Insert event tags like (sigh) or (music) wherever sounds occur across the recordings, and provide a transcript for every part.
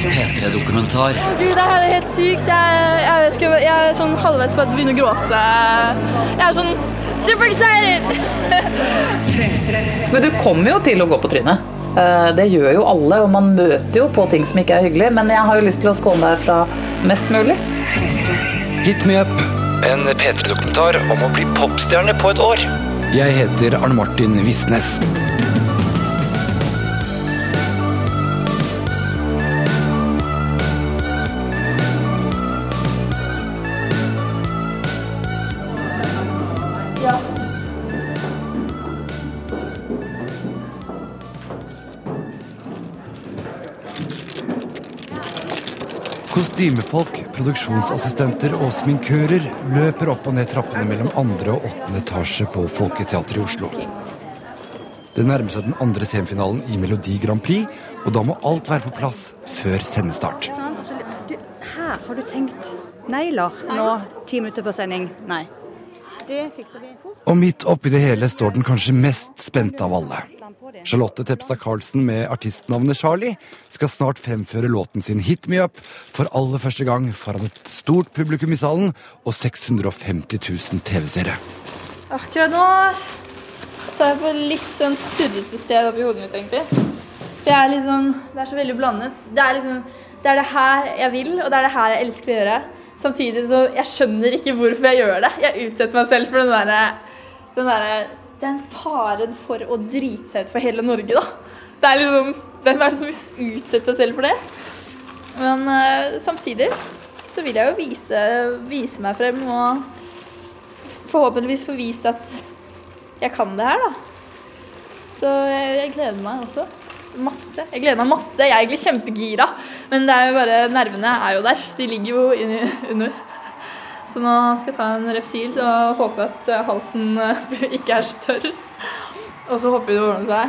P3-dokumentar. Å gud, det her er helt sykt. Jeg, jeg, vet ikke, jeg er sånn halvveis på å begynne å gråte. Jeg er sånn super excited! Men du kommer jo til å gå på trynet. Eh, Det gjør jo alle, og man møter jo på ting som ikke er hyggelig. Men jeg har jo lyst til å skåne deg fra mest mulig. Hit me up. En P3-dokumentar om å bli popstjerne på et år. Jeg heter Arne Martin Visnes. Kostymefolk, produksjonsassistenter og sminkører løper opp og ned trappene mellom andre og åttende etasje på Folketeatret i Oslo. Det nærmer seg den andre semifinalen i Melodi Grand Prix, og da må alt være på plass før sendestart. Her har du tenkt negler nå ti minutter før sending? Nei. Det fikser vi fort. Og midt oppi det hele står den kanskje mest spente av alle. Charlotte Tepstad Carlsen med artistnavnet Charlie skal snart fremføre låten sin Hit Me Up for aller første gang foran et stort publikum i salen og 650 000 TV-seere. Akkurat nå så er jeg på litt sånn surrete sted oppi hodet mitt, egentlig. For jeg er sånn Det er så veldig blandet. Det er liksom Det er det her jeg vil, og det er det her jeg elsker å gjøre. Samtidig så Jeg skjønner ikke hvorfor jeg gjør det. Jeg utsetter meg selv for den derre den derre Det er en fare for å drite seg ut for hele Norge, da. Det er liksom Hvem er det som vil utsette seg selv for det? Men uh, samtidig så vil jeg jo vise, vise meg frem og forhåpentligvis få vist at jeg kan det her, da. Så jeg, jeg gleder meg også. Masse. Jeg gleder meg masse. Jeg er egentlig kjempegira, men det er jo bare nervene er jo der. De ligger jo inni, under. Så nå skal jeg ta en Repsil og håpe at eh, halsen eh, (laughs) ikke er så tørr. Og så håper vi det ordner seg.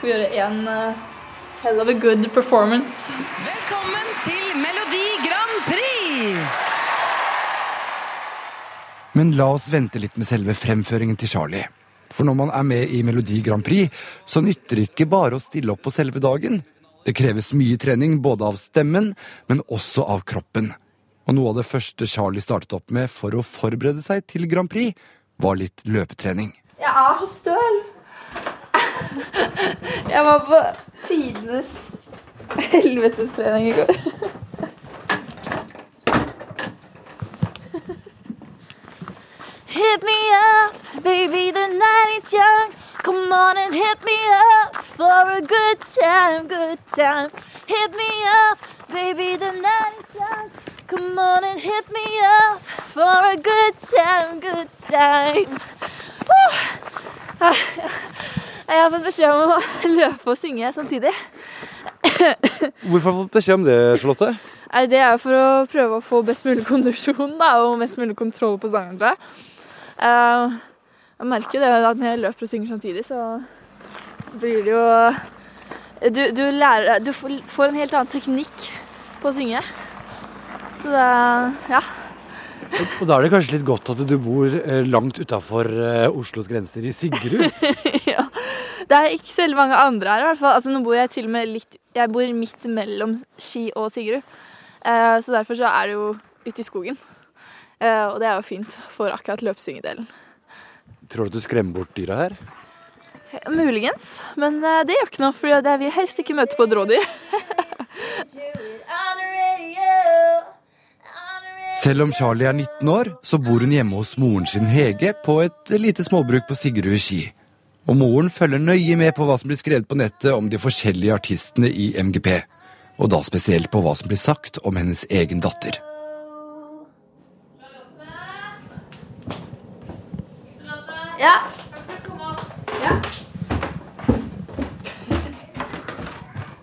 Får gjøre en eh, hell of a good performance. Velkommen til Melodi Grand Prix! Men la oss vente litt med selve fremføringen til Charlie. For når man er med i Melodi Grand Prix, så nytter det ikke bare å stille opp på selve dagen. Det kreves mye trening både av stemmen, men også av kroppen. Og noe av det første Charlie startet opp med for å forberede seg til Grand Prix, var litt løpetrening. Jeg er så støl. Jeg var på tidenes helvetestrening i går. Hit me up, baby, the night is young. Come on and hit me up for a good time, good time. Hit me up, baby, the night is young. Come on and hit me up for a good time, good time. Jeg har fått beskjed om å løpe og synge samtidig. Hvorfor har du fått beskjed om det, Charlotte? Nei, Det er for å prøve å få best mulig kondisjon da, og mest mulig kontroll på sangen. Tror jeg. Eh, merker det at når jeg løper og synger samtidig, så blir det jo Du, du lærer Du får en helt annen teknikk på å synge. Så det Ja. Og da er det kanskje litt godt at du bor eh, langt utafor Oslos grenser, i Sigrud. (laughs) ja. Det er ikke så veldig mange andre her, i hvert fall. Altså, nå bor jeg til og med litt Jeg bor midt mellom Ski og Sigrud. Eh, så derfor så er det jo ute i skogen. Eh, og det er jo fint for akkurat løpsyngedelen. Tror du at du skremmer bort dyra her? Muligens, men eh, det gjør ikke noe, for jeg vil helst ikke møte på et rådyr. Selv om Charlie er 19 år, så bor hun hjemme hos moren sin Hege på et lite småbruk på Sigrud i Ski. Og moren følger nøye med på hva som blir skrevet på nettet om de forskjellige artistene i MGP. Og da spesielt på hva som blir sagt om hennes egen datter. Ja.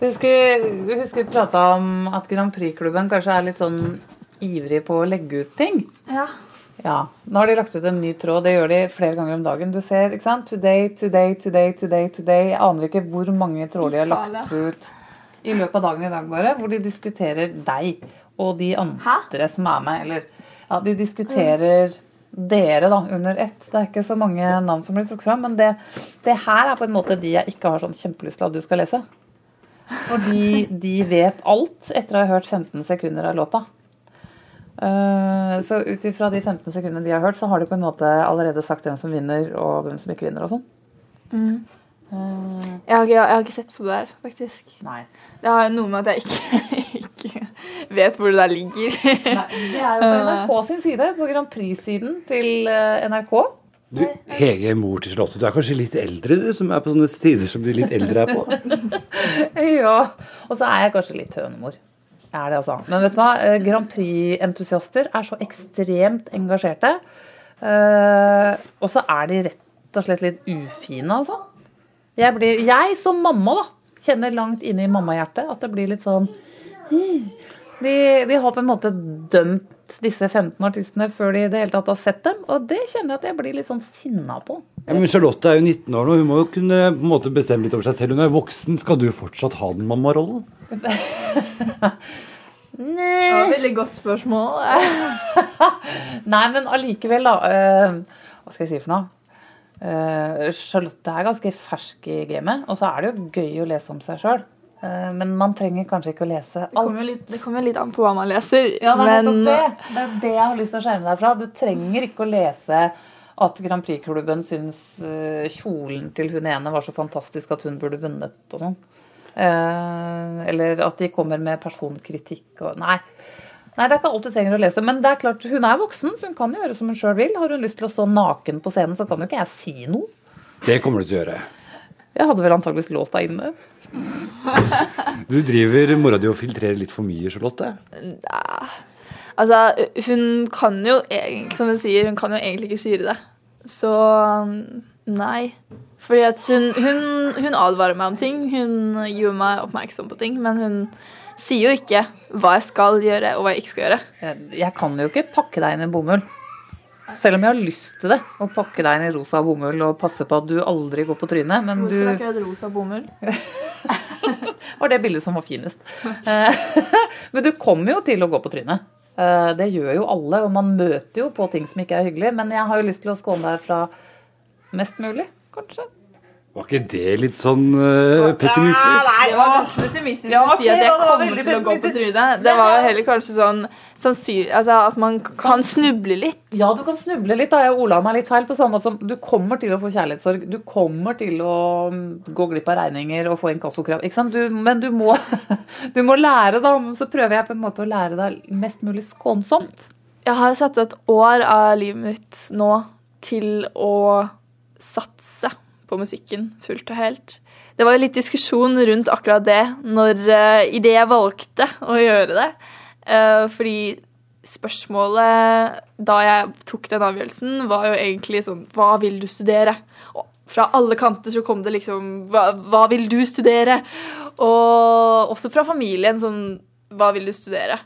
Husker, husker vi prata om at Grand Prix-klubben kanskje er litt sånn ivrig på å legge ut ting? Ja. Ja. Nå har de lagt ut en ny tråd. Det gjør de flere ganger om dagen. Du ser, ikke sant? Today, today, today, today, today. Jeg aner ikke hvor mange tråder de har lagt ut i løpet av dagen i dag, bare. Hvor de diskuterer deg og de andre som er med. Eller ja, de diskuterer dere da, under ett. Det er ikke så mange navn som blir trukket fram. Men det, det her er på en måte de jeg ikke har sånn kjempelyst til at du skal lese. Fordi de vet alt etter å ha hørt 15 sekunder av låta. Eh, så ut ifra de 15 sekundene de har hørt, så har de på en måte allerede sagt hvem som vinner og hvem som ikke vinner og sånn. Mm. Eh, Jeg ikke, jeg har ikke sett på det der, faktisk. nei. Det har noe med at jeg ikke vet hvor det der ligger. nei. Det er jo på NRK sin side, på Grand Prix-siden til eh, NRK. Du, Hege, mor til Charlotte, du er kanskje litt eldre, du, som er på sånne tider som de litt eldre er på? (laughs) Ja. Og så er jeg kanskje litt hønemor. Er det, altså. Men vet du hva? Eh, Grand Prix-entusiaster er så ekstremt engasjerte. Eh, og så er de rett og slett litt ufine, altså. Jeg, blir, jeg som mamma, da, kjenner langt inne i mammahjertet at det blir litt sånn hmm. De, de har på en måte dømt disse 15 artistene før de i det hele tatt har sett dem. Og det kjenner jeg at jeg blir litt sånn sinna på. Ja, men Charlotte er jo 19 år nå, hun må jo kunne på en måte bestemme litt over seg selv. Hun er voksen. Skal du fortsatt ha den mammarollen? Det var et veldig godt spørsmål. (laughs) Nei, men allikevel, da. eh, hva skal jeg si for noe? Eh, Charlotte er ganske fersk i gamet, og så er det jo gøy å lese om seg sjøl. Men man trenger kanskje ikke å lese Det kommer litt, det kommer litt an på hva man leser. Ja, det er men det. Det er det jeg har lyst til å skjerme deg fra. Du trenger ikke å lese at Grand Prix-klubben syns eh, kjolen til hun ene var så fantastisk at hun burde vunnet og sånn. Eh, eller at de kommer med personkritikk og Nei. Nei, det er ikke alt du trenger å lese. Men det er klart, hun er voksen, så hun kan gjøre som hun sjøl vil. Har hun lyst til å stå naken på scenen, så kan jo ikke jeg si noe. Det kommer du til å gjøre. Jeg hadde vel antakeligvis låst deg inne. (laughs) Du driver mora di og filtrerer litt for mye, Charlotte. altså, hun kan jo egentlig, som hun sier, hun kan jo egentlig ikke styre det. Så nei. Fordi at hun, hun, hun advarer meg om ting. Hun gjør meg oppmerksom på ting. Men hun sier jo ikke hva jeg skal gjøre og hva jeg ikke skal gjøre. Jeg, jeg kan jo ikke pakke deg inn i bomull. Selv om jeg har lyst til det. Å pakke deg inn i rosa bomull og passe på at du aldri går på trynet. Men du Hvorfor akkurat rosa bomull? (laughs) var det bildet som var finest. Eh, (laughs) Men du kommer jo til å gå på trynet. Eh, Det gjør jo alle, og man møter jo på ting som ikke er hyggelig. Men jeg har jo lyst til å skåne deg fra mest mulig, kanskje. Var ikke det litt sånn uh, pessimistisk? Det var ganske pessimistisk Ja, å si at jeg kommer til å gå på trynet. Det var heller kanskje sånn sannsynlig Altså at man kan snuble litt. Ja, du kan snuble litt. da. Jeg ola meg litt feil. På samme måte som du kommer til å få kjærlighetssorg. Du kommer til å mm, gå glipp av regninger og få inkassokrav. Ikke sant? Du, men du må, (laughs) du må lære, da. Så prøver jeg på en måte å lære deg mest mulig skånsomt. Jeg har satt et år av livet mitt nå til å satse på musikken fullt og helt. Det var jo litt diskusjon rundt akkurat det når, uh, i det jeg valgte å gjøre det. Uh, fordi spørsmålet da jeg tok den avgjørelsen, var jo egentlig sånn Hva vil du studere? Og fra alle kanter så kom det liksom Hva, hva vil du studere? Og også fra familien sånn Hva vil du studere?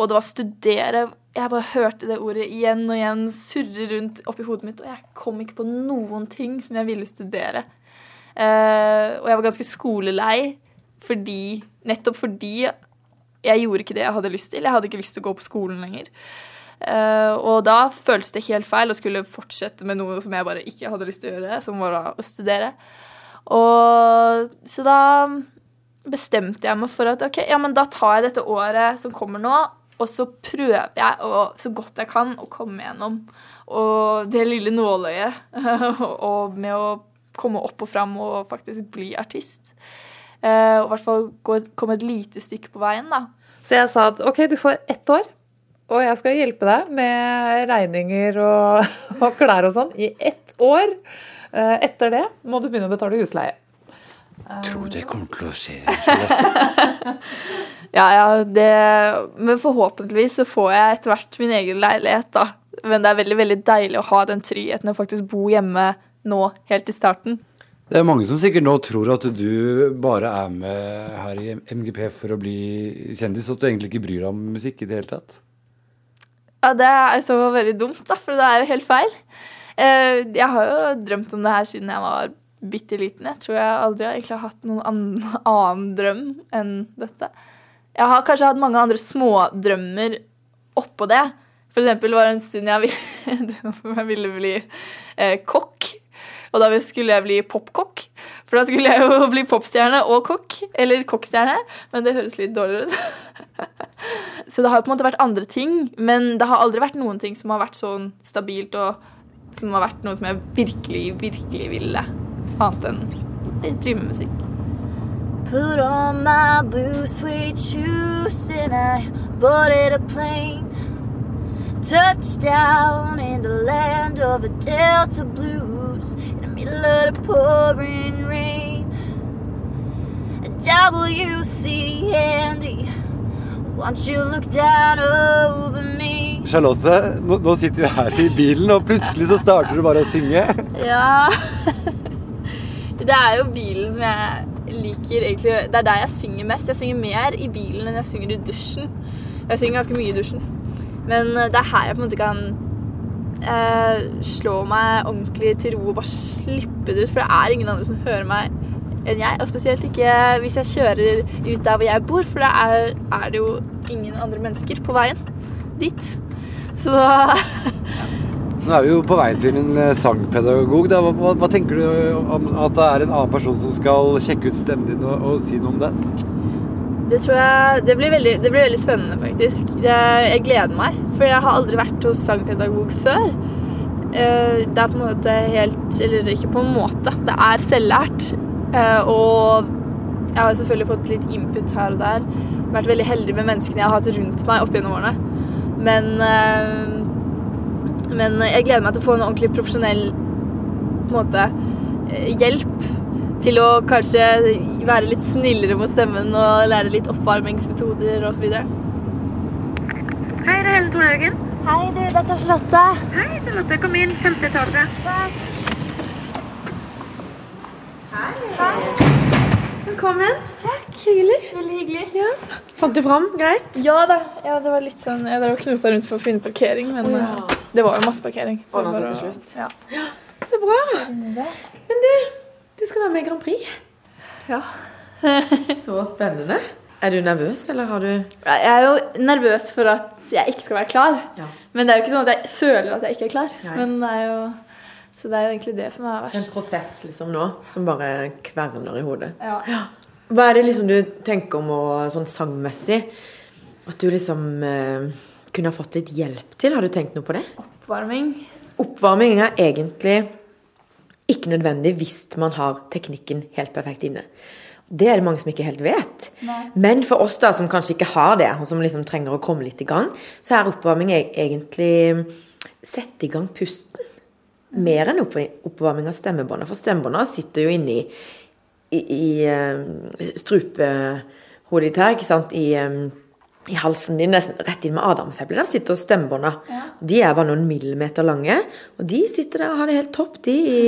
Og det var studere Jeg bare hørte det ordet igjen og igjen surre rundt oppi hodet mitt, og jeg kom ikke på noen ting som jeg ville studere. Uh, og jeg var ganske skolelei fordi Nettopp fordi jeg gjorde ikke det jeg hadde lyst til. Jeg hadde ikke lyst til å gå på skolen lenger. Uh, og da føltes det helt feil å skulle fortsette med noe som jeg bare ikke hadde lyst til å gjøre, som var å studere. Og så da bestemte jeg meg for at ok, ja, men da tar jeg dette året som kommer nå, og så prøver jeg å, så godt jeg kan å komme gjennom. Og det lille nåløyet (laughs) og med å komme opp og fram og faktisk bli artist. Eh, og i hvert fall komme et lite stykke på veien, da. Så jeg sa at ok, du får ett år, og jeg skal hjelpe deg med regninger og, (laughs) og klær og sånn i ett år. Eh, Etter det må du begynne å betale husleie. Tror det kommer til å skje. (laughs) Ja, ja, det Men forhåpentligvis så får jeg etter hvert min egen leilighet, da. Men det er veldig, veldig deilig å ha den tryggheten å faktisk bo hjemme nå, helt i starten. Det er mange som sikkert nå tror at du bare er med her i MGP for å bli kjendis, og at du egentlig ikke bryr deg om musikk i det hele tatt. Ja, det er så veldig dumt, da, for det er jo helt feil. Eh, Jeg har jo drømt om det her siden jeg var bitte liten. Jeg tror jeg aldri har egentlig hatt noen annen, (laughs) annen drøm enn dette. Jeg har kanskje hatt mange andre smådrømmer oppå det. For eksempel var det en stund jeg ville, (laughs) jeg ville bli eh, kokk. Og da skulle jeg bli popkokk. For da skulle jeg jo bli popstjerne og kokk. Eller kokkstjerne, men det høres litt dårligere ut. (laughs) så det har på en måte vært andre ting, men det har aldri vært noen ting som har vært sånn stabilt og som har vært noe som jeg virkelig, virkelig ville annet enn å driver med musikk. Put on my blue suede shoes and I boarded a plane. Touchdown in the land of the Delta Blues in the middle of the pouring rain. WC Andy, won't you look down over me? Charlotte, nå, nå sitter vi her i bilen, og plutselig så starter du bare å synge. Ja (laughs) Det er jo bilen som jeg liker egentlig Det er der jeg synger mest. Jeg synger mer i bilen enn jeg synger i dusjen. Jeg synger ganske mye i dusjen. Men eh, det er her jeg på en måte kan eh, slå meg ordentlig til ro og bare slippe det ut. For det er ingen andre som hører meg enn jeg. Og spesielt ikke hvis jeg kjører ut der hvor jeg bor, for da er, er det jo ingen andre mennesker på veien dit. Så da (laughs) Nå er vi jo på vei til en eh, sangpedagog. Da. Hva, hva, hva tenker du om at det er en annen person som skal sjekke ut stemmen din og, og si noe om det? Det tror jeg Det blir veldig, det blir veldig spennende, faktisk. Jeg, jeg gleder meg. For jeg har aldri vært hos sangpedagog før. Eh, Det er på en måte helt Eller ikke på en måte. Det er selvlært. Eh, Og jeg har selvfølgelig fått litt input her og der. Vært veldig heldig med menneskene jeg har hatt rundt meg opp gjennom årene. Men, men jeg gleder meg til å få en ordentlig profesjonell en måte, eh, hjelp til å kanskje være litt snillere mot stemmen og lære litt oppvarmingsmetoder osv. Hei, det er Helle Thorhaugen. Hei, du, dette er Charlotte. Hei, Charlotte. Kom inn. Femte etasje. Velkommen. Takk. Hyggelig. Veldig hyggelig. Ja. Fant du fram greit? Ja da. Ja, det var litt sånn Jeg drev knota rundt for å finne parkering, men Å, ja. eh, det var jo masse parkering. Ordnet det bare til å- slutt. Ja. Så bra. Men du, du skal være med i Grand Prix. Ja. (laughs) Så spennende. Er du nervøs, eller har du Jeg er jo nervøs for at jeg ikke skal være klar. Ja. Men det er jo ikke sånn at jeg føler at jeg ikke er klar. Nei. Men det er jo Så det er jo egentlig det som er verst. En prosess liksom nå som bare kverner i hodet. Ja. Hva er det liksom du tenker om å, sånn sangmessig? At du liksom eh, kunne ha fått litt hjelp til? Har du tenkt noe på det? Oppvarming. Oppvarming er egentlig ikke nødvendig hvis man har teknikken helt perfekt inne. Det er det mange som ikke helt vet. Nei. Men for oss da, som kanskje ikke har det, og som liksom trenger å komme litt i gang, så er oppvarming e- egentlig sette i gang pusten. Mer enn oppvarming av stemmebåndet. For stemmebåndet sitter jo inni i, i eh, strupehodet ditt her, ikke sant? I, eh, i halsen din, nesten rett inn med adamseplet. Der sitter stemmebånda. De er bare noen millimeter lange. Og de sitter der og har det helt topp, de i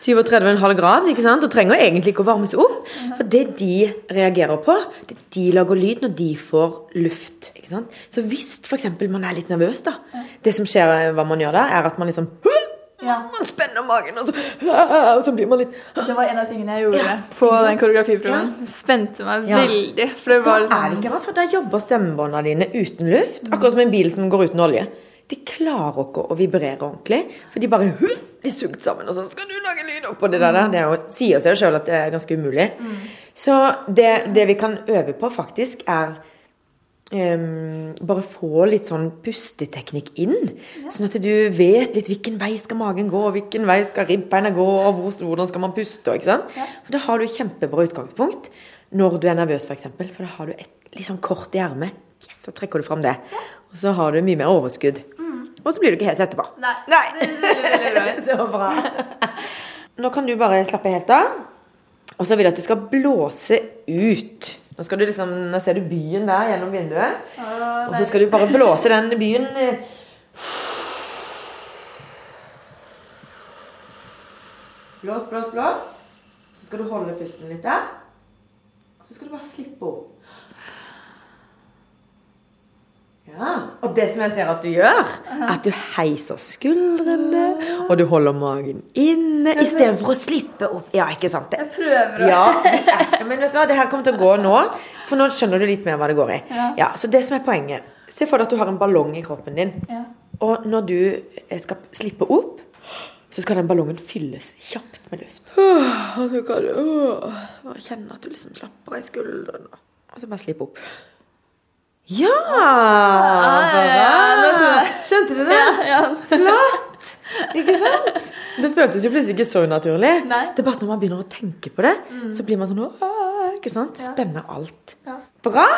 37,5 grad, ikke sant? og trenger egentlig ikke å varmes opp. For det de reagerer på, det de lager lyd når de får luft. ikke sant? Så hvis f.eks. man er litt nervøs, da Det som skjer, hva man gjør da, er at man liksom Man spenner magen, og så, (laughs) og så blir man litt (gasps) Det var en av tingene jeg gjorde Ja. på den koreografiprøven. Spente meg Ja. veldig. For det Da liksom... er det liksom ikke rart, for da jobber stemmebåndene dine uten luft. Akkurat som en bil som går uten olje. De klarer ikke å vibrere ordentlig, for de bare blir sugd sammen. Og så skal du lage lyd oppå det der. Det er jo, sier seg jo sjøl at det er ganske umulig. Så det, det vi kan øve på, faktisk, er em, bare få litt sånn pusteteknikk inn. Sånn at du vet litt hvilken vei skal magen gå, hvilken vei skal ribbeina gå, og hvor, hvordan skal man puste. Ikke sant? For da har du kjempebra utgangspunkt når du er nervøs, f.eks. For, eksempel, for da har du et litt sånn kort i ermet. Yes, så trekker du fram det. Og så har du mye mer overskudd. Og så blir du ikke hes etterpå. Nei. Nei. Det er veldig bra. (laughs) så bra. Nå kan du bare slappe helt av. Og så vil jeg at du skal blåse ut. Nå skal du liksom, nå ser du byen der gjennom vinduet. Og så skal du bare blåse den byen Blås, blås, blås. Så skal du holde pusten litt der. Så skal du bare slippe opp. Ja, Og det som jeg ser at du gjør, at du heiser skuldrene, og du holder magen inne istedenfor å slippe opp. Ja, ikke sant? Det. Jeg prøver å Ja, men vet du hva, det her kommer til å gå nå, for nå skjønner du litt mer hva det går i. Ja. så det som er poenget, se for deg at du har en ballong i kroppen din, Ja. og når du skal slippe opp, så skal den ballongen fylles kjapt med luft. Og du kan åh, kjenne at du liksom slapper av i skuldrene. Og så bare slippe opp. Ja! Bra! Skjønte du det? Flott! Ikke sant? Det føltes jo plutselig ikke så unaturlig. Nei. Det er bare når man begynner å tenke på det, så blir man sånn Ikke sant? Spenner alt. Bra!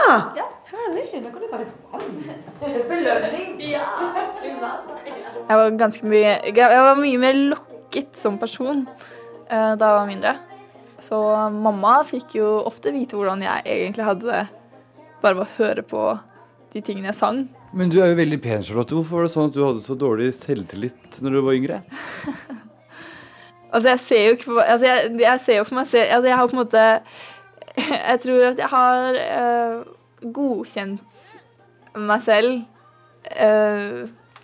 Herlig. Nå kan du ta litt vann. (laughs) Belønning. Jeg var ganske mye Jeg var mye mer lokket som person eh, da jeg var mindre. Så mamma fikk jo ofte vite hvordan jeg egentlig hadde det bare ved å høre på de tingene jeg sang. Men du er jo veldig pen, Charlotte. Hvorfor var det sånn at du hadde så dårlig selvtillit når du var yngre? (laughs) Altså, jeg ser jo ikke på Altså, jeg, jeg ser jo for meg selv Altså, jeg har på en måte (laughs) Jeg tror at jeg har eh, godkjent meg selv. eh,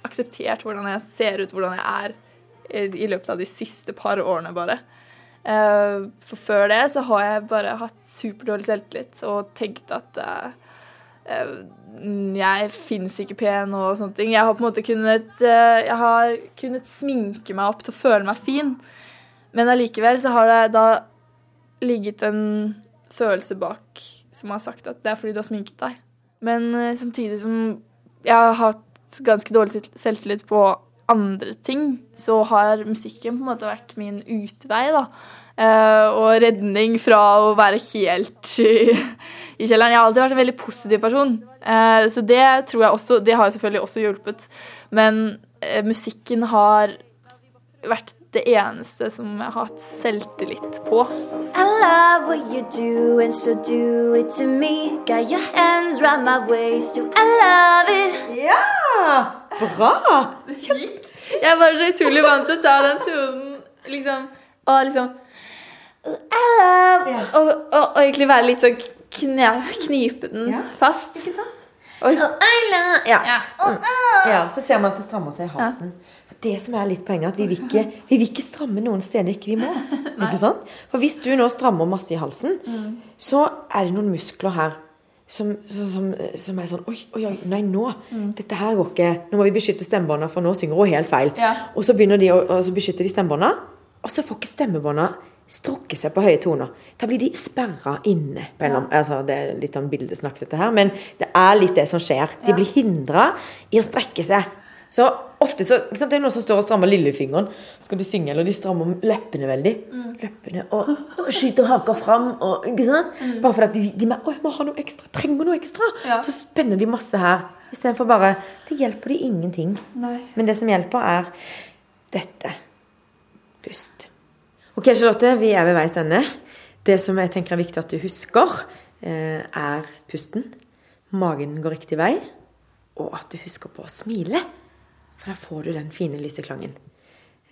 akseptert hvordan jeg ser ut, hvordan jeg er, i, i løpet av de siste par årene, bare. Uh, for før det så har jeg bare hatt superdårlig selvtillit og tenkt at eh, jeg fins ikke pen og sånne ting. Jeg har på en måte kunnet, eh, jeg har kunnet sminke meg opp til å føle meg fin. Men allikevel så har det da ligget en følelse bak som har sagt at det er fordi du har sminket deg. Men eh, samtidig som jeg har hatt ganske dårlig selvtillit på andre ting, så har musikken på en måte vært min utvei, da. Eh, og redning fra å være helt (laughs) i, i kjelleren. Jeg har alltid vært en veldig positiv person, eh, så det tror jeg også Det har selvfølgelig også hjulpet. Men eh, musikken har vært det eneste som jeg har hatt selvtillit på. I love what you do, and so do it to me. Got your hands round my waist, do I love it. Ja! Bra! Jeg er bare så utrolig vant til å ta den tonen, liksom. Og liksom Love og, og, og egentlig være litt sånn kne, Knipe den fast. Ikke sant? Og, Ja. Ja. ja. Så ser man at det strammer seg i halsen. Det som er litt poenget, at vi vil ikke, vi vil ikke stramme noen steder ikke vi må. (laughs) Ikke sant? For hvis du nå strammer masse i halsen, så er det noen muskler her som, som, som, som er sånn Oi, oi, oi, nei, nå. Dette her går ikke. Nå må vi beskytte stemmebånda, for nå synger hun helt feil. Ja. Og så begynner de å beskytte de stemmebånda, og så får ikke stemmebånda strukke seg på høye toner. Da blir de sperra inne. Eller altså, det er litt sånn bildesnakk, dette her, men det er litt det som skjer. De blir hindra i å strekke seg. Så ofte så, ikke sant, Det er noen som står og strammer lillefingeren, skal de synge, eller de strammer leppene veldig. Leppene og, og skyter haka fram. Og, ikke sant? Bare fordi de, de må, «Å, jeg må ha noe ekstra, trenger noe ekstra. Ja. Så spenner de masse her. Istedenfor bare Det hjelper de ingenting. Nei. Men det som hjelper, er dette. Ok, Charlotte, vi er ved veis ende. Det som jeg tenker er viktig at du husker, eh, er pusten. Magen går riktig vei. Og at du husker på å smile. For da får du den fine lyseklangen.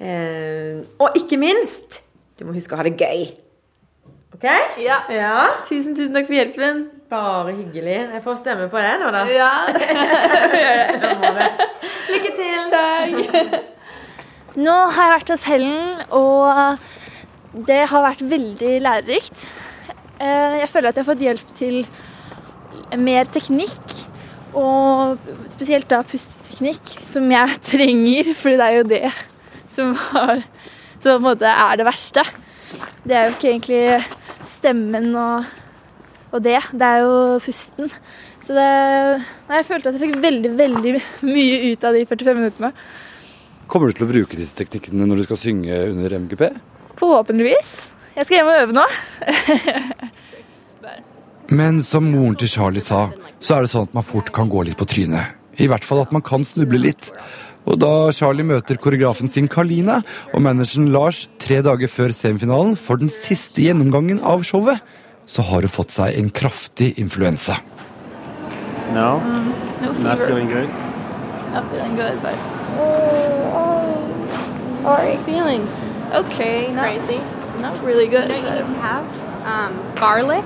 klangen. og ikke minst, du må huske å ha det gøy. Ok? Ja. Ja. Tusen, tusen takk for hjelpen. Bare hyggelig. Jeg får stemme på det nå, da. Ja. (laughs) Lykke til. Takk. (laughs) Nå har jeg vært hos Helen, og det har vært veldig lærerikt. Eh, Jeg føler at jeg har fått hjelp til mer teknikk, og spesielt da pusteteknikk, som jeg (laughs) trenger, for det er jo det som, har, som på en måte er det verste. Det er jo ikke egentlig stemmen og, og det, det er jo pusten. Så det, jeg følte at jeg fikk veldig, veldig mye ut av de 45 minuttene. Kommer du til å bruke disse teknikkene når du skal synge under MGP? Forhåpentligvis. Jeg skal hjem og øve nå. Men som moren til Charlie sa, så er det sånn at man fort kan gå litt på trynet. I hvert fall at man kan snuble litt. Og da Charlie møter koreografen sin Carlina og manageren Lars tre dager før semifinalen for den siste gjennomgangen av showet, så har hun fått seg en kraftig influensa. No, No not fever. feeling good. Not feeling good, but. How are you feeling? Okay, not Crazy. Not really good. You know what you need to have? Um, garlic.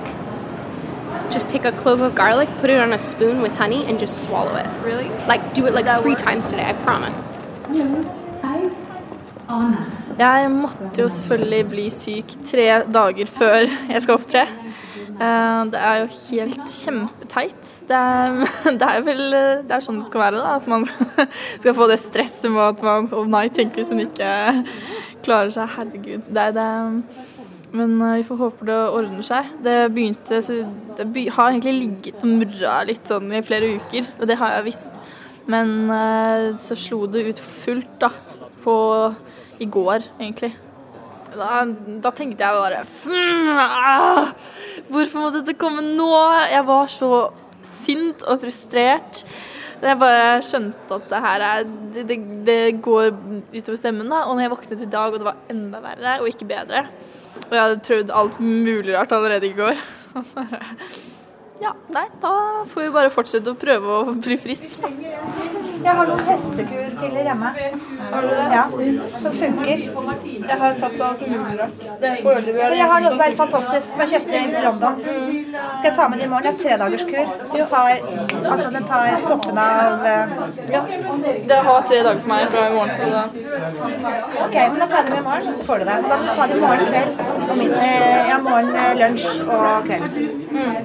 Just take a clove of garlic, put it on a spoon with honey, and just swallow it. Really? Like, do it like three work? times today, I promise. Jeg måtte jo selvfølgelig bli syk tre dager før jeg skal opptre. Eh, Det er jo helt kjempeteit. Det er, (laughs) det er vel det er sånn det skal være, da. At man skal få det stresset med at man Å nei, tenk hvis hun ikke klarer seg. Herregud. Det er det. Men eh, vi får håpe det ordner seg. Det begynte Det har egentlig ligget og murra litt sånn i flere uker, og det har jeg visst. Men eh, så slo det ut fullt, da. På i går, egentlig. Da, da tenkte jeg bare "Hmm, ah, Hvorfor måtte dette komme nå? Jeg var så sint og frustrert. Jeg bare skjønte at det her er Det, det, det går utover stemmen, da. Og når jeg våknet i dag, og det var enda verre og ikke bedre Og jeg hadde prøvd alt mulig rart allerede i går. (laughs) Ja, nei, da får vi bare fortsette å prøve å bli frisk. Jeg har noen hestekurpiller hjemme. Har du det? Ja, som funker. Jeg har tatt alt mulig rart. Men jeg har noe som er helt fantastisk, som jeg kjøpte i London. Skal jeg ta med det i morgen? Det er tredagerskur. Som tar, altså den tar toppen av eh, Ja. Det har tre dager på meg fra i morgen til da. Ok, men da tar jeg det med i morgen, så får du det. Da må du ta det i morgen kveld. Og min, eh, ja, morgen, eh, lunsj og kveld. Mm.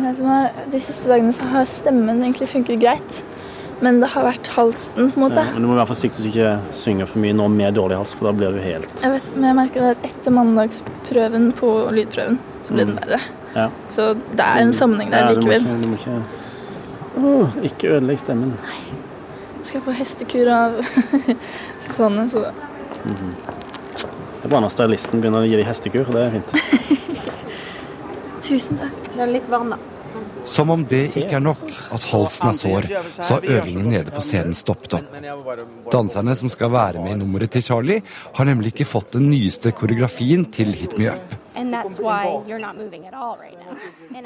det de siste dagene så har stemmen egentlig funket greit. Men det har vært halsen, på en måte. Ja, men du må være forsiktig så du ikke synger for mye nå med dårlig hals, for da blir du helt Jeg vet, men jeg merker at etter mandagsprøven på lydprøven, så ble den verre. Ja. Så det er en sammenheng der Ja, du må ikke, du må ikke oh, ikke ødelegg stemmen. Skal jeg få hestekur av (laughs) Susanne? Så da. Mhm. Det er bra når stylisten begynner å gi deg hestekur. Det er fint. (laughs) Tusen takk. Det er litt varm, da. Som om det ikke er nok at halsen er sår, så har øvingen nede på scenen stoppet opp. Danserne som skal være med i nummeret til Charlie, har nemlig ikke fått den nyeste koreografien til Hit Me Up.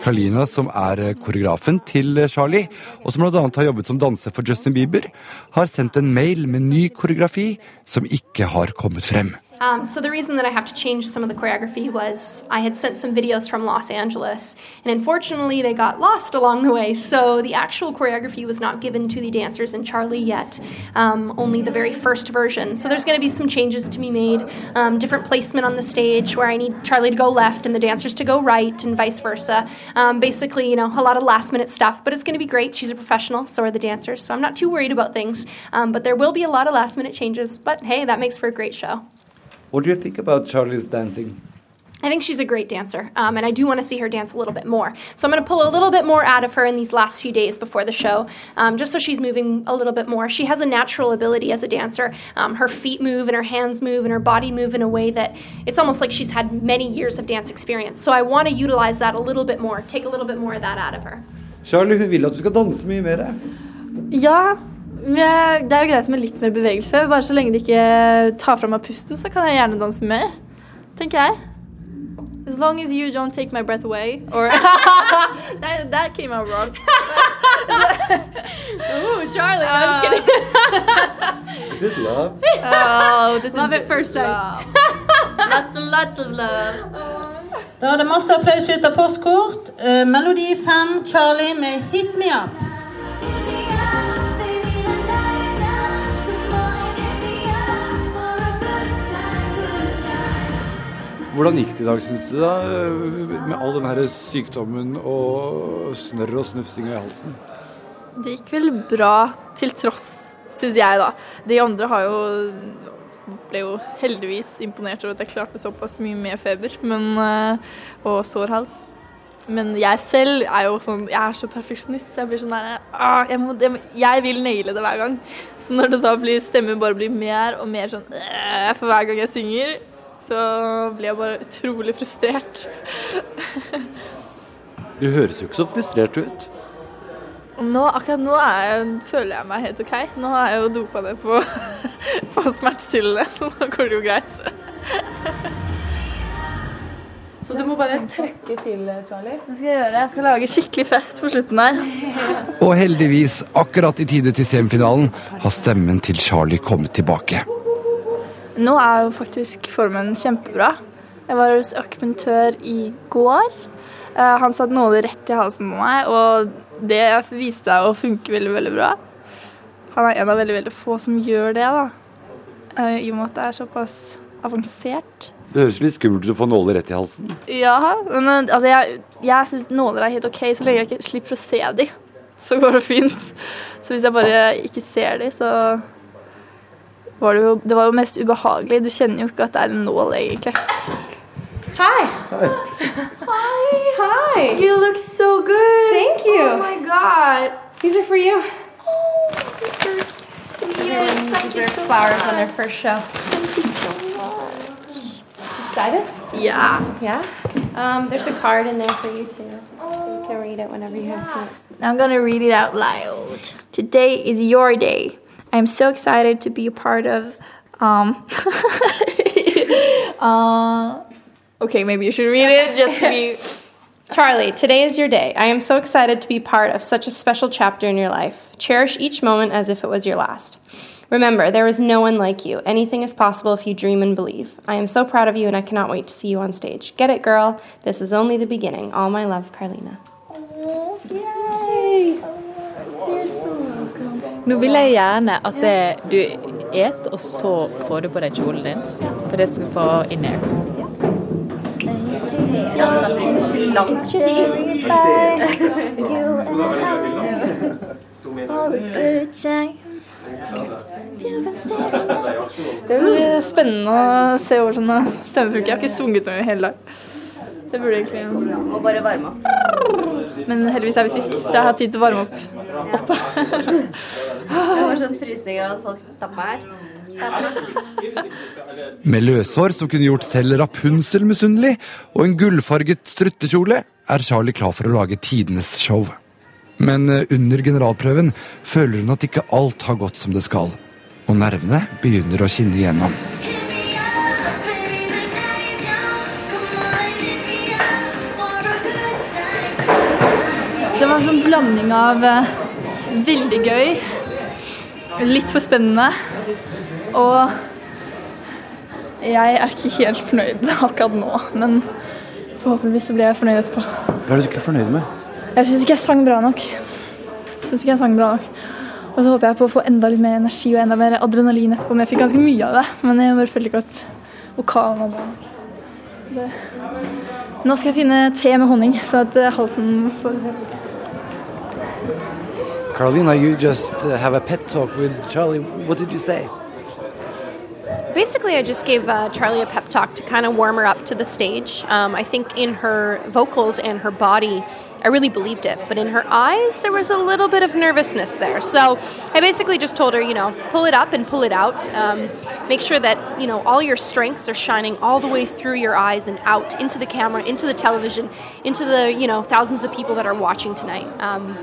Kalina, som er eh, koreografen til eh, Charlie, og som bl.a. har jobbet som danser for Justin Bieber, har sendt en mail med ny koreografi som ikke har kommet frem. Um, so the reason that I have to change some of the choreography was I had sent some videos from Los Angeles, and unfortunately they got lost along the way. So the actual choreography was not given to the dancers and Charlie yet, um, only the very first version. So there's going to be some changes to be made, um, different placement on the stage where I need Charlie to go left and the dancers to go right, and vice versa. Um, basically, you know, a lot of last minute stuff, but it's going to be great. She's a professional, so are the dancers. So I'm not too worried about things, um, but there will be a lot of last minute changes. But hey, that makes for a great show. What do you think about Charlie's dancing? I think she's a great dancer, um, and I do want to see her dance a little bit more. So I'm going to pull a little bit more out of her in these last few days before the show, um, just so she's moving a little bit more. She has a natural ability as a dancer. Um, her feet move, and her hands move, and her body move in a way that it's almost like she's had many years of dance experience. So I want to utilize that a little bit more, take a little bit more of that out of her. Charlie hun vil at du skal danse mye mer. Ja, men det er jo greit med litt mer bevegelse. Bare så lenge de ikke tar fra meg pusten, så kan jeg gjerne danse mer. Tenker jeg. As long as you don't take my breath away. Or (laughs) that, that came out wrong. (laughs) Ooh, Charlie. I'm just kidding. Is it love? Oh, this Love is at first sight. lots and lots of love. Da er det masse applaus ut av postkort. Uh, Melodi 5, Charlie med 'Hit Me Up'. Hvordan gikk det i dag, syns du, da? Med all den her sykdommen og snørr og snufsinga i halsen? Det gikk vel bra til tross, syns jeg, da. De andre har jo ble jo heldigvis imponert over at jeg klarte såpass mye med feber men, eh, og sår hals. Men jeg selv er jo sånn Jeg er så perfeksjonist, jeg blir sånn der ah, jeg, må, jeg, jeg vil naile det hver gang. Så når det da blir stemmen bare blir mer og mer sånn øh, for hver gang jeg synger, så blir jeg bare utrolig frustrert. Du høres jo ikke så frustrert ut. Nå, akkurat nå er jeg, føler jeg meg helt OK. Nå har jeg jo dopa det på, (laughs) på smertestillende, (laughs) så nå går det jo greit. Så du må bare trøkke til, Charlie. Det skal jeg gjøre. Jeg skal lage skikkelig fest på slutten her. Og heldigvis, akkurat i tide til semifinalen, har stemmen til Charlie kommet tilbake. Nå er jo faktisk formen kjempebra. Jeg var hos akupunktør i går. Eh, Han satte nåler rett i halsen på meg, og det viste seg å funke veldig, veldig bra. Han er en av veldig, veldig få som gjør det, da. Eh, I og med at det er såpass avansert. Det høres litt skummelt ut å få nåler rett i halsen. Ja, men eh, altså, jeg, jeg syns nåler er helt OK så lenge jeg ikke slipper å se dem. Så går det fint. Så hvis jeg bare ikke ser dem, så var det jo Det var jo mest ubehagelig. Du kjenner jo ikke at det er en nål, egentlig. Hi. Hi. Hi. You look so good. Thank you. Oh my god. These are for you. Yes, These are flowers on their first show. Thank you so much. Excited? Yeah. Yeah? Um, there's a card in there for you too. So you can read it whenever you have time. I'm gonna read it out loud. Today is your day. I'm so excited to be a part of. Um. (laughs) uh, okay, maybe you should read it just to be. (laughs) Charlie, today is your day. I am so excited to be part of such a special chapter in your life. Cherish each moment as if it was your last. Remember, there is no one like you. Anything is possible if you dream and believe. I am so proud of you and I cannot wait to see you on stage. Get it, girl. This is only the beginning. All my love, Carlina. Nå vil jeg gjerne at det, du et, og så får du på deg kjolen din. For det skal du få in air. Det blir spennende å se over sånne stemmefunker. Jeg har ikke sunget noe i hele dag. Det burde egentlig Og bare varme opp. Men heldigvis er vi sist, så jeg har tid til å varme opp oppe. Det var sånn frysning av at folk tapper her. Med løshår som kunne gjort selv Rapunsel misunnelig, og en gullfarget struttekjole, er Charlie klar for å lage tidenes show. Men eh, under generalprøven føler hun at ikke alt har gått som det skal. Og nervene begynner å kinne igjennom. Det var en sånn blanding av eh, veldig gøy, litt for spennende, og jeg er ikke helt fornøyd akkurat nå, men forhåpentligvis så blir jeg fornøyd etterpå. Hva er det du ikke er fornøyd med? Jeg syns ikke jeg sang bra nok. Synes ikke jeg sang bra nok. Og så håper jeg på å få enda litt mer energi og enda mer adrenalin etterpå, men jeg fikk ganske mye av det. Men jeg bare følte ikke at vokalen var bra nok. Nå skal jeg finne te med honning, så at eh, halsen får Carolina, you just uh, have a pet talk with Charlie. What did you say? Basically, I just gave uh, Charlie a pep talk to kind of warm her up to the stage. Um, I think in her vocals and her body, I really believed it. But in her eyes, there was a little bit of nervousness there. So I basically just told her, you know, pull it up and pull it out. Um, make sure that, you know, all your strengths are shining all the way through your eyes and out into the camera, into the television, into the, you know, thousands of people that are watching tonight. Um,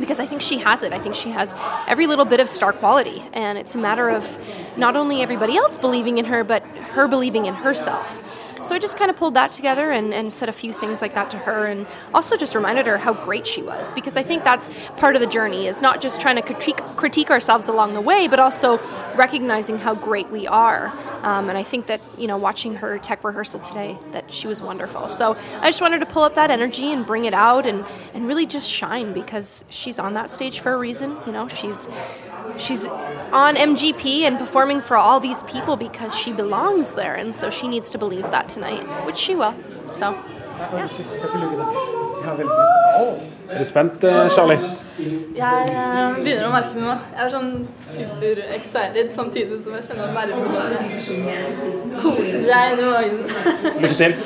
because I think she has it. I think she has every little bit of star quality. And it's a matter of not only everybody else believing in her, but her believing in herself. So I just kind of pulled that together and, and said a few things like that to her and also just reminded her how great she was because I think that's part of the journey is not just trying to critique, critique ourselves along the way, but also recognizing how great we are. Um, and I think that, you know, watching her tech rehearsal today, that she was wonderful. So I just wanted to pull up that energy and bring it out and, and really just shine because she's on that stage for a reason. You know, she's she's on MGP and performing for all these people because she belongs there, and so she needs to believe that tonight, which she will. So, Er du spent, eh, Charlie? Jeg eh, begynner å merke det nå. Jeg er sånn super excited samtidig som jeg kjenner nervene koser seg i magen. Lykke til.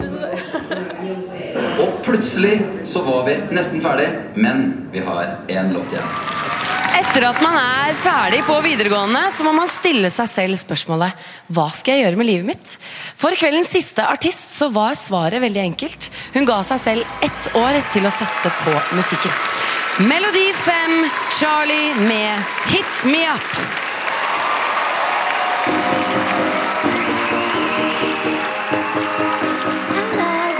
(laughs) Og plutselig så var vi nesten ferdig, men vi har én låt igjen. Etter at man er ferdig på videregående, så må man stille seg selv spørsmålet Hva skal jeg gjøre med livet mitt? For kveldens siste artist så var svaret veldig enkelt. Hun ga seg selv ett år til å satse på musikken. Melodi 5, Charlie med Hit Me Up.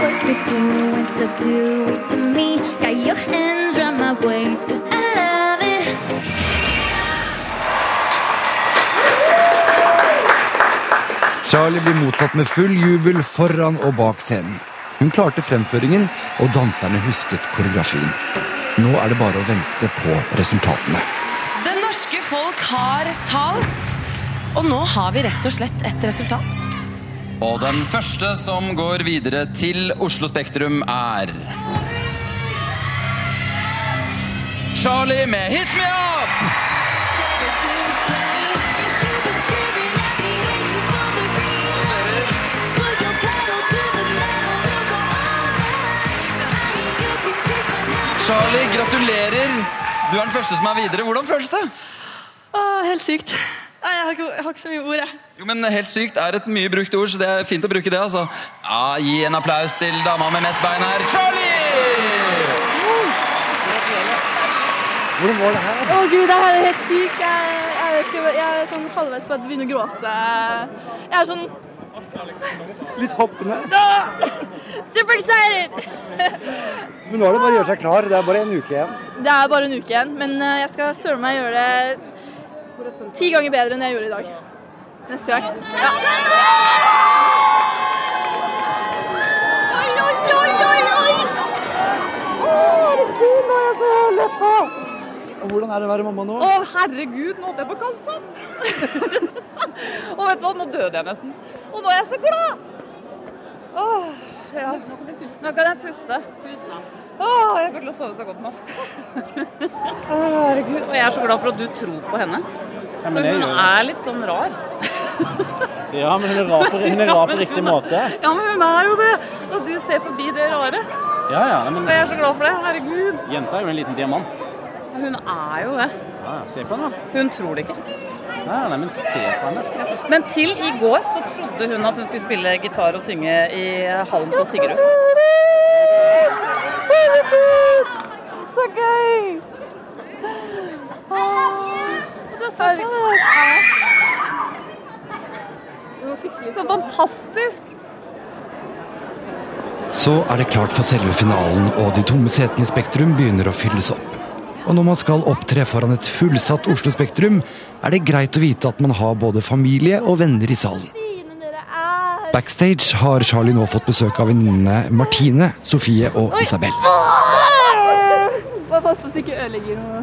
what you're doing, so do it to me. Got your hands round my waist, I love it. Charlie blir mottatt med full jubel foran og bak scenen. Hun klarte fremføringen, og danserne husket koreografien. Nå er det bare å vente på resultatene. Det norske folk har talt, og nå har vi rett og slett et resultat. Og den første som går videre til Oslo Spektrum, er Charlie med 'Hit Me Up'! Charlie, gratulerer! Du er den første som er videre. Hvordan føles det? Åh, helt sykt. Nei, jeg har, ikke, jeg har ikke så mye ord, jeg. Jo, men Helt sykt er et mye brukt ord, så det er fint å bruke det. altså. Ja, Gi en applaus til dama med mest bein her, Charlie! Hvordan var det her? Å gud, det her er helt sykt. Jeg, jeg, ikke, jeg er sånn halvveis på at jeg begynner å gråte. Jeg er sånn Litt hoppende. Da! Super excited! Men nå er det bare å gjøre seg klar. Det er bare en uke igjen. Det er bare en uke igjen, men eh, jeg skal søren meg gjøre det ti ganger bedre enn jeg gjorde i dag. Neste gang. Ja. Oi, oi, oi, oi, oi! Å, det er jeg så leppa! Og Hvordan er det å være mamma nå? Å, herregud, nå holdt jeg på å kaste opp! (laughs) og vet du hva, nå døde jeg nesten. Og nå er jeg så glad! Åh, ja. Nå kan jeg puste. Åh, jeg kommer til å sove så godt nå. Åh, herregud. Og jeg er så glad for at du tror på henne. Ja, men hun er litt sånn rar. (laughs) Ja, men hun er rar på, hun er rar på riktig måte. Ja, men hun er jo det. Og du ser forbi det rare. Ja, ja, men Og jeg er så glad for det. Herregud. jenta er jo en liten diamant. Hun er jo det. Ja, ja, se på henne. da. Hun tror det ikke. Nei, nei, men se på henne. Men til i går så trodde hun at hun skulle spille gitar og synge i hallen på Sigrud. Så gøy! Det er så Så fantastisk! Så er det klart for selve finalen, og de tomme setene i Spektrum begynner å fylles opp. Og når man skal opptre foran et fullsatt Oslo Spektrum, er det greit å vite at man har både familie og venner i salen. Backstage har Charlie nå fått besøk av venninnene Martine, Sofie og Isabel. Bare pass på så du ikke ødelegger noe.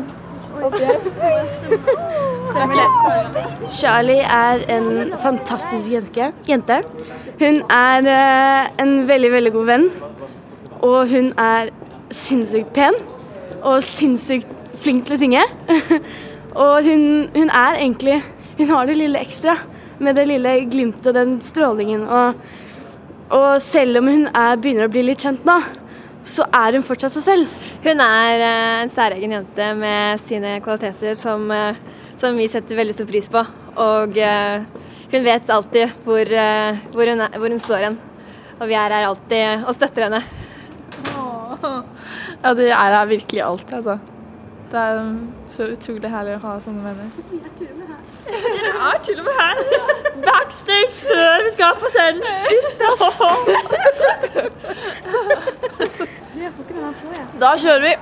Charlie er en fantastisk jente. jente. Hun er eh, en veldig, veldig god venn. Og hun er sinnssykt pen. Og sinnssykt flink til å synge. (laughs) og hun, hun er egentlig Hun har det lille ekstra. Med det lille glimtet, og den strålingen. Og, og selv om hun er, begynner å bli litt kjent nå, så er hun fortsatt seg selv. Hun er eh, en særegen jente med sine kvaliteter som, eh, som vi setter veldig stor pris på. Og eh, hun vet alltid hvor, eh, hvor, hun, er, hvor hun står hen. Og vi er her alltid og støtter henne. Ja, det er her virkelig alt, altså. Det er um, så utrolig herlig å ha sånne venner. Dere er til og med her. Backstage før vi skal på scenen. Da kjører vi.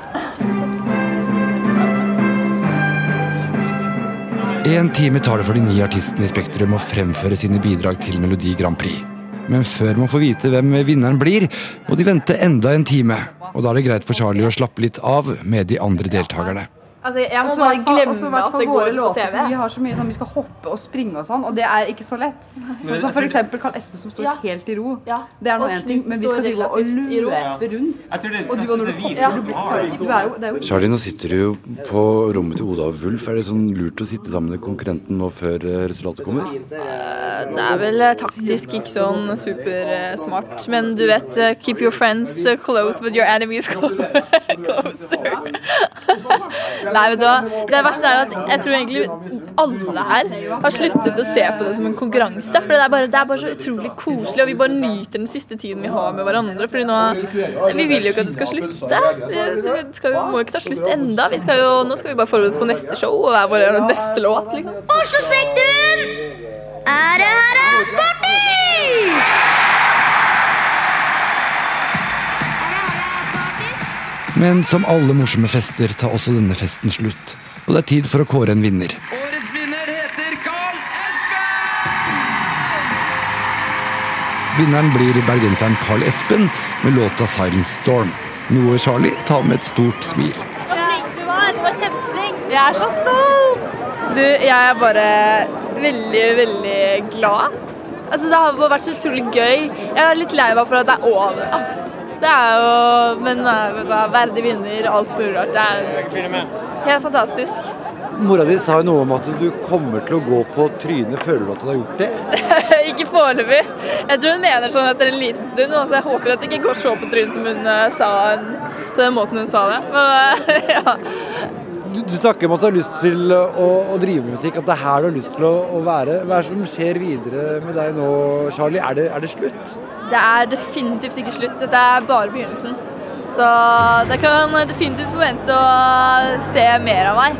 En time tar det for de ni artistene i Spektrum å fremføre sine bidrag til Melodi Grand Prix. Men før man får vite hvem vinneren blir, må de vente enda en time. Og da er det greit for Charlie å slappe litt av med de andre deltakerne. Altså, jeg må Også bare glemme også at det går på TV. Vi har så mye sånn, vi skal hoppe og springe og sånn, og det er ikke så lett. (laughs) Men Sånn som for eksempel Karl Espen som står Ja. helt i ro. Ja. Det er nå én ting, men vi skal drive og løpe rundt. Det, Og du, når du hopper, blir- Charlie, nå sitter du jo på rommet til Oda og Wulf. Er det sånn lurt å sitte sammen med konkurrenten nå før eh, resultatet kommer? Det er vel eh, taktisk ikke sånn supersmart, men du vet eh, Keep your friends eh, close, but your enemies (laughs) closer. (laughs) Nei, vet du hva. Det verste er at jeg tror egentlig alle her har sluttet å se på det som en konkurranse. For det er bare, det er bare så utrolig koselig, og vi bare nyter den siste tiden vi har med hverandre. Fordi nå Vi vil jo ikke at det skal slutte. Det, det skal vi må jo ikke ta slutt enda. Vi skal jo, nå skal vi bare forberede oss på neste show og hver vår neste låt. liksom. Oslo Spektrum! Ære, herre, party! Men som alle morsomme fester tar også denne festen slutt. Og det er tid for å kåre en vinner. Årets vinner heter Carl Espen! Vinneren blir bergenseren Carl Espen med låta 'Silent Storm'. Noe Charlie tar med et stort smil. Du var, du var kjempeflink. Jeg er så stolt. Du, jeg er bare veldig, veldig glad. Altså, det har vært så utrolig gøy. Jeg er litt lei meg for at det er over. Det er jo Men verdig vinner, alt er urørt. Det er helt fantastisk. Mora di sa jo noe om at du kommer til å gå på trynet. Føler du at du har gjort det? (laughs) ikke foreløpig. Jeg tror hun mener sånn etter en liten stund, og jeg håper at det ikke går så på trynet som hun eh, sa på den måten hun sa det. Men eh, (laughs) ja. Du, du snakker om at du har lyst til å, å drive med musikk, at det er her du har lyst til å, å være. Hva er det som skjer videre med deg nå, Charlie? Er det, er det slutt? Det er definitivt ikke slutt. Dette er bare begynnelsen. Så det kan definitivt forvente å se mer av meg.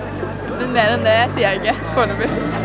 Men mer enn det sier jeg ikke foreløpig.